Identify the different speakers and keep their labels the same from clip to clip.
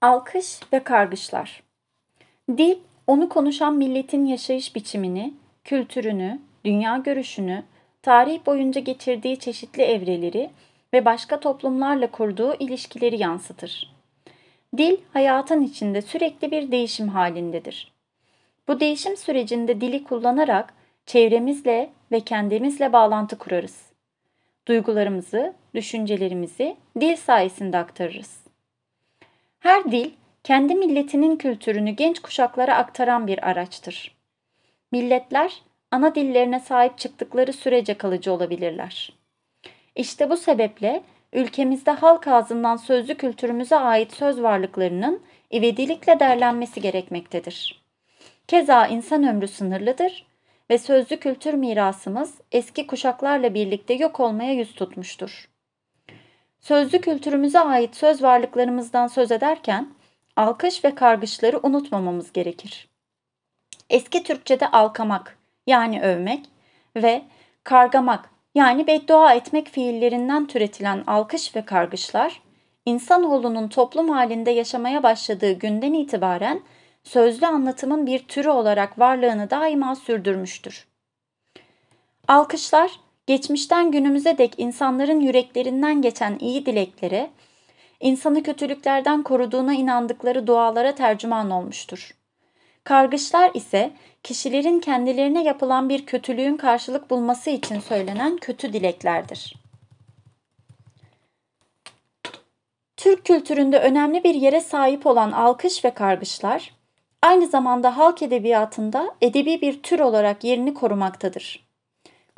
Speaker 1: Alkış ve kargışlar. Dil, onu konuşan milletin yaşayış biçimini, kültürünü, dünya görüşünü, tarih boyunca geçirdiği çeşitli evreleri ve başka toplumlarla kurduğu ilişkileri yansıtır. Dil, hayatın içinde sürekli bir değişim halindedir. Bu değişim sürecinde dili kullanarak çevremizle ve kendimizle bağlantı kurarız. Duygularımızı, düşüncelerimizi dil sayesinde aktarırız. Her dil kendi milletinin kültürünü genç kuşaklara aktaran bir araçtır. Milletler ana dillerine sahip çıktıkları sürece kalıcı olabilirler. İşte bu sebeple ülkemizde halk ağzından sözlü kültürümüze ait söz varlıklarının ivedilikle derlenmesi gerekmektedir. Keza insan ömrü sınırlıdır ve sözlü kültür mirasımız eski kuşaklarla birlikte yok olmaya yüz tutmuştur. Sözlü kültürümüze ait söz varlıklarımızdan söz ederken alkış ve kargışları unutmamamız gerekir. Eski Türkçe'de alkamak yani övmek ve kargamak yani beddua etmek fiillerinden türetilen alkış ve kargışlar insanoğlunun toplum halinde yaşamaya başladığı günden itibaren sözlü anlatımın bir türü olarak varlığını daima sürdürmüştür. Alkışlar geçmişten günümüze dek insanların yüreklerinden geçen iyi dileklere, insanı kötülüklerden koruduğuna inandıkları dualara tercüman olmuştur. Kargışlar ise kişilerin kendilerine yapılan bir kötülüğün karşılık bulması için söylenen kötü dileklerdir. Türk kültüründe önemli bir yere sahip olan alkış ve kargışlar, aynı zamanda halk edebiyatında edebi bir tür olarak yerini korumaktadır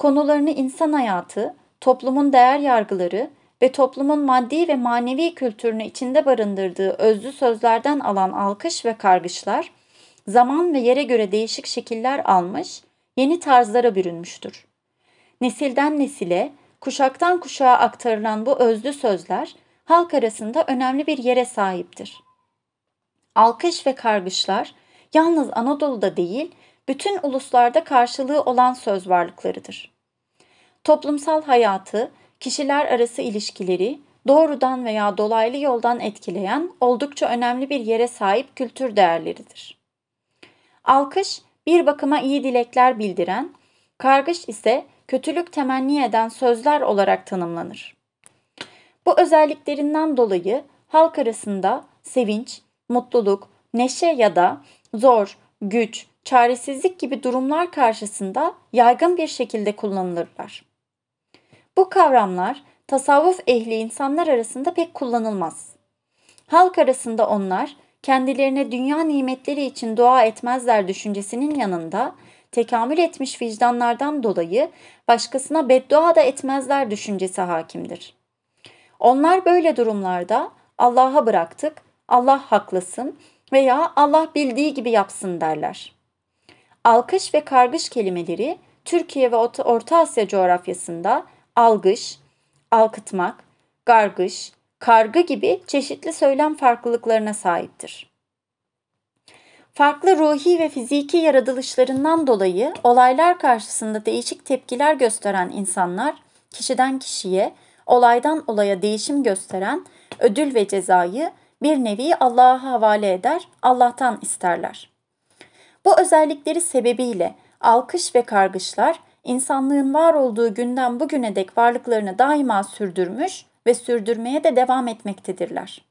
Speaker 1: konularını insan hayatı, toplumun değer yargıları ve toplumun maddi ve manevi kültürünü içinde barındırdığı özlü sözlerden alan alkış ve kargışlar, zaman ve yere göre değişik şekiller almış, yeni tarzlara bürünmüştür. Nesilden nesile, kuşaktan kuşağa aktarılan bu özlü sözler, halk arasında önemli bir yere sahiptir. Alkış ve kargışlar, yalnız Anadolu'da değil, bütün uluslarda karşılığı olan söz varlıklarıdır. Toplumsal hayatı, kişiler arası ilişkileri doğrudan veya dolaylı yoldan etkileyen oldukça önemli bir yere sahip kültür değerleridir. Alkış bir bakıma iyi dilekler bildiren, kargış ise kötülük temenni eden sözler olarak tanımlanır. Bu özelliklerinden dolayı halk arasında sevinç, mutluluk, neşe ya da zor, güç, çaresizlik gibi durumlar karşısında yaygın bir şekilde kullanılırlar. Bu kavramlar tasavvuf ehli insanlar arasında pek kullanılmaz. Halk arasında onlar kendilerine dünya nimetleri için dua etmezler düşüncesinin yanında tekamül etmiş vicdanlardan dolayı başkasına beddua da etmezler düşüncesi hakimdir. Onlar böyle durumlarda Allah'a bıraktık, Allah haklasın veya Allah bildiği gibi yapsın derler. Alkış ve kargış kelimeleri Türkiye ve Orta Asya coğrafyasında algış, alkıtmak, gargış, kargı gibi çeşitli söylem farklılıklarına sahiptir. Farklı ruhi ve fiziki yaratılışlarından dolayı olaylar karşısında değişik tepkiler gösteren insanlar kişiden kişiye, olaydan olaya değişim gösteren ödül ve cezayı bir nevi Allah'a havale eder, Allah'tan isterler. Bu özellikleri sebebiyle alkış ve kargışlar insanlığın var olduğu günden bugüne dek varlıklarını daima sürdürmüş ve sürdürmeye de devam etmektedirler.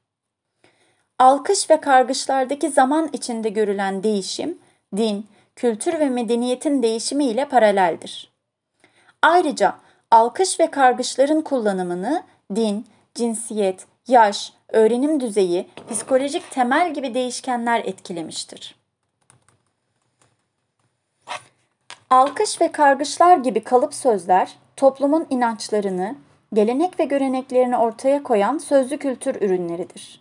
Speaker 1: Alkış ve kargışlardaki zaman içinde görülen değişim, din, kültür ve medeniyetin değişimi ile paraleldir. Ayrıca alkış ve kargışların kullanımını din, cinsiyet, yaş, öğrenim düzeyi, psikolojik temel gibi değişkenler etkilemiştir. Alkış ve kargışlar gibi kalıp sözler toplumun inançlarını, gelenek ve göreneklerini ortaya koyan sözlü kültür ürünleridir.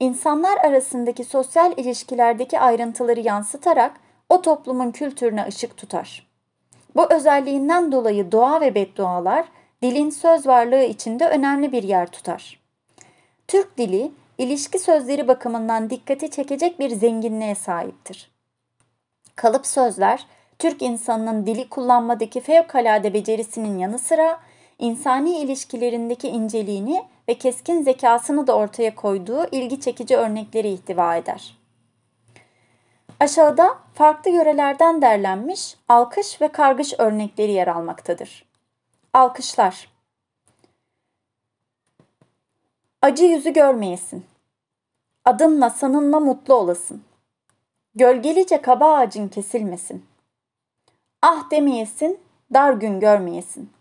Speaker 1: İnsanlar arasındaki sosyal ilişkilerdeki ayrıntıları yansıtarak o toplumun kültürüne ışık tutar. Bu özelliğinden dolayı dua ve beddualar dilin söz varlığı içinde önemli bir yer tutar. Türk dili ilişki sözleri bakımından dikkati çekecek bir zenginliğe sahiptir. Kalıp sözler Türk insanının dili kullanmadaki fevkalade becerisinin yanı sıra insani ilişkilerindeki inceliğini ve keskin zekasını da ortaya koyduğu ilgi çekici örnekleri ihtiva eder. Aşağıda farklı yörelerden derlenmiş alkış ve kargış örnekleri yer almaktadır. Alkışlar Acı yüzü görmeyesin. Adımla sanınla mutlu olasın. Gölgelice kaba ağacın kesilmesin. Ah demeyesin, dar gün görmeyesin.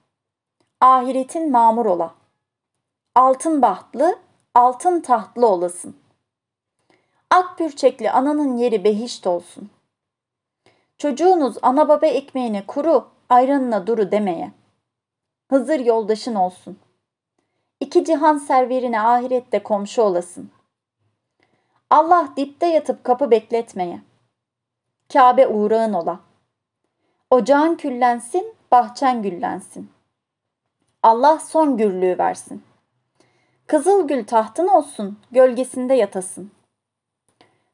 Speaker 1: Ahiretin mamur ola. Altın bahtlı, altın tahtlı olasın. Ak pürçekli ananın yeri behişt olsun. Çocuğunuz ana baba ekmeğine kuru, ayranına duru demeye. Hızır yoldaşın olsun. İki cihan serverine ahirette komşu olasın. Allah dipte yatıp kapı bekletmeye. Kabe uğrağın ola. Ocağın küllensin, bahçen güllensin. Allah son gürlüğü versin. Kızıl gül tahtın olsun, gölgesinde yatasın.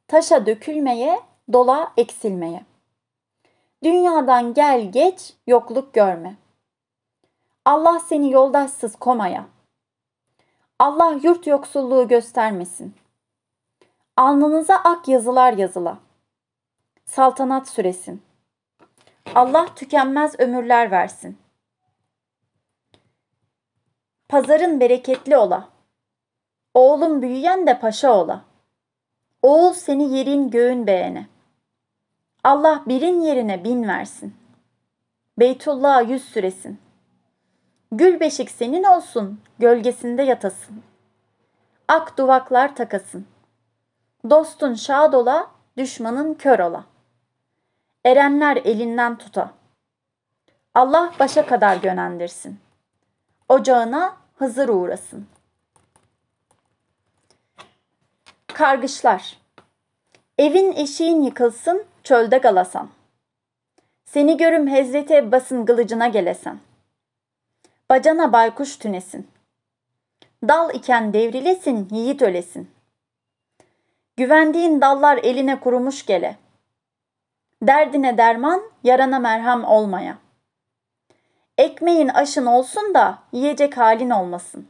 Speaker 1: Taşa dökülmeye, dola eksilmeye. Dünyadan gel geç, yokluk görme. Allah seni yoldaşsız komaya. Allah yurt yoksulluğu göstermesin. Alnınıza ak yazılar yazıla. Saltanat süresin. Allah tükenmez ömürler versin. Pazarın bereketli ola. Oğlum büyüyen de paşa ola. Oğul seni yerin göğün beğene. Allah birin yerine bin versin. Beytullah'a yüz süresin. Gül beşik senin olsun, gölgesinde yatasın. Ak duvaklar takasın. Dostun şad ola, düşmanın kör ola. Erenler elinden tuta. Allah başa kadar gönendirsin. Ocağına Hızır uğrasın. Kargışlar Evin eşiğin yıkılsın, çölde galasan. Seni görüm Hazreti Ebbas'ın kılıcına gelesen. Bacana baykuş tünesin. Dal iken devrilesin, yiğit ölesin. Güvendiğin dallar eline kurumuş gele. Derdine derman, yarana merhem olmaya. Ekmeğin aşın olsun da yiyecek halin olmasın.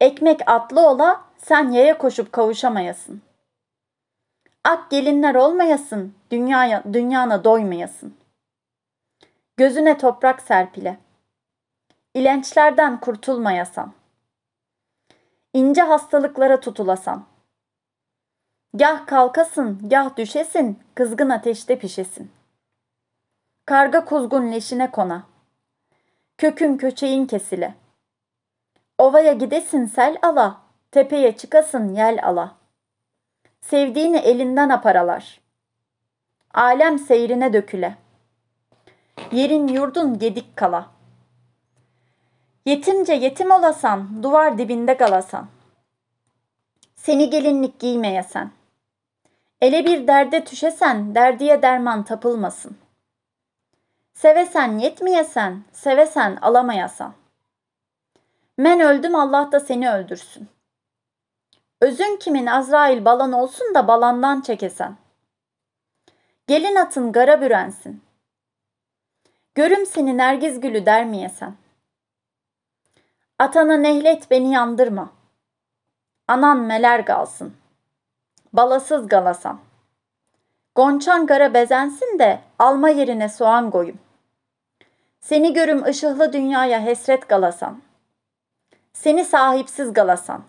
Speaker 1: Ekmek atlı ola, sen yaya koşup kavuşamayasın. Ak gelinler olmayasın, dünyaya, dünyana doymayasın. Gözüne toprak serpile. İlençlerden kurtulmayasan. İnce hastalıklara tutulasan. Gah kalkasın, gah düşesin, kızgın ateşte pişesin. Karga kuzgun leşine kona. Kökün köçeğin kesile. Ovaya gidesin sel ala, tepeye çıkasın yel ala. Sevdiğini elinden aparalar. Alem seyrine döküle. Yerin yurdun gedik kala. Yetimce yetim olasan, duvar dibinde kalasan. Seni gelinlik giymeyesen. Ele bir derde tüşesen, derdiye derman tapılmasın. Sevesen yetmeyesen, sevesen alamayasan. Men öldüm Allah da seni öldürsün. Özün kimin Azrail balan olsun da balandan çekesen. Gelin atın gara bürensin. Görüm seni nergiz gülü dermiyesen. Atana nehlet beni yandırma. Anan meler kalsın. Balasız galasan. Gonçan gara bezensin de alma yerine soğan koyum. Seni görüm ışıklı dünyaya hesret galasan. Seni sahipsiz galasan.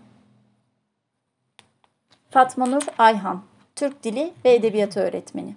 Speaker 1: Fatma Nur Ayhan, Türk Dili ve Edebiyatı Öğretmeni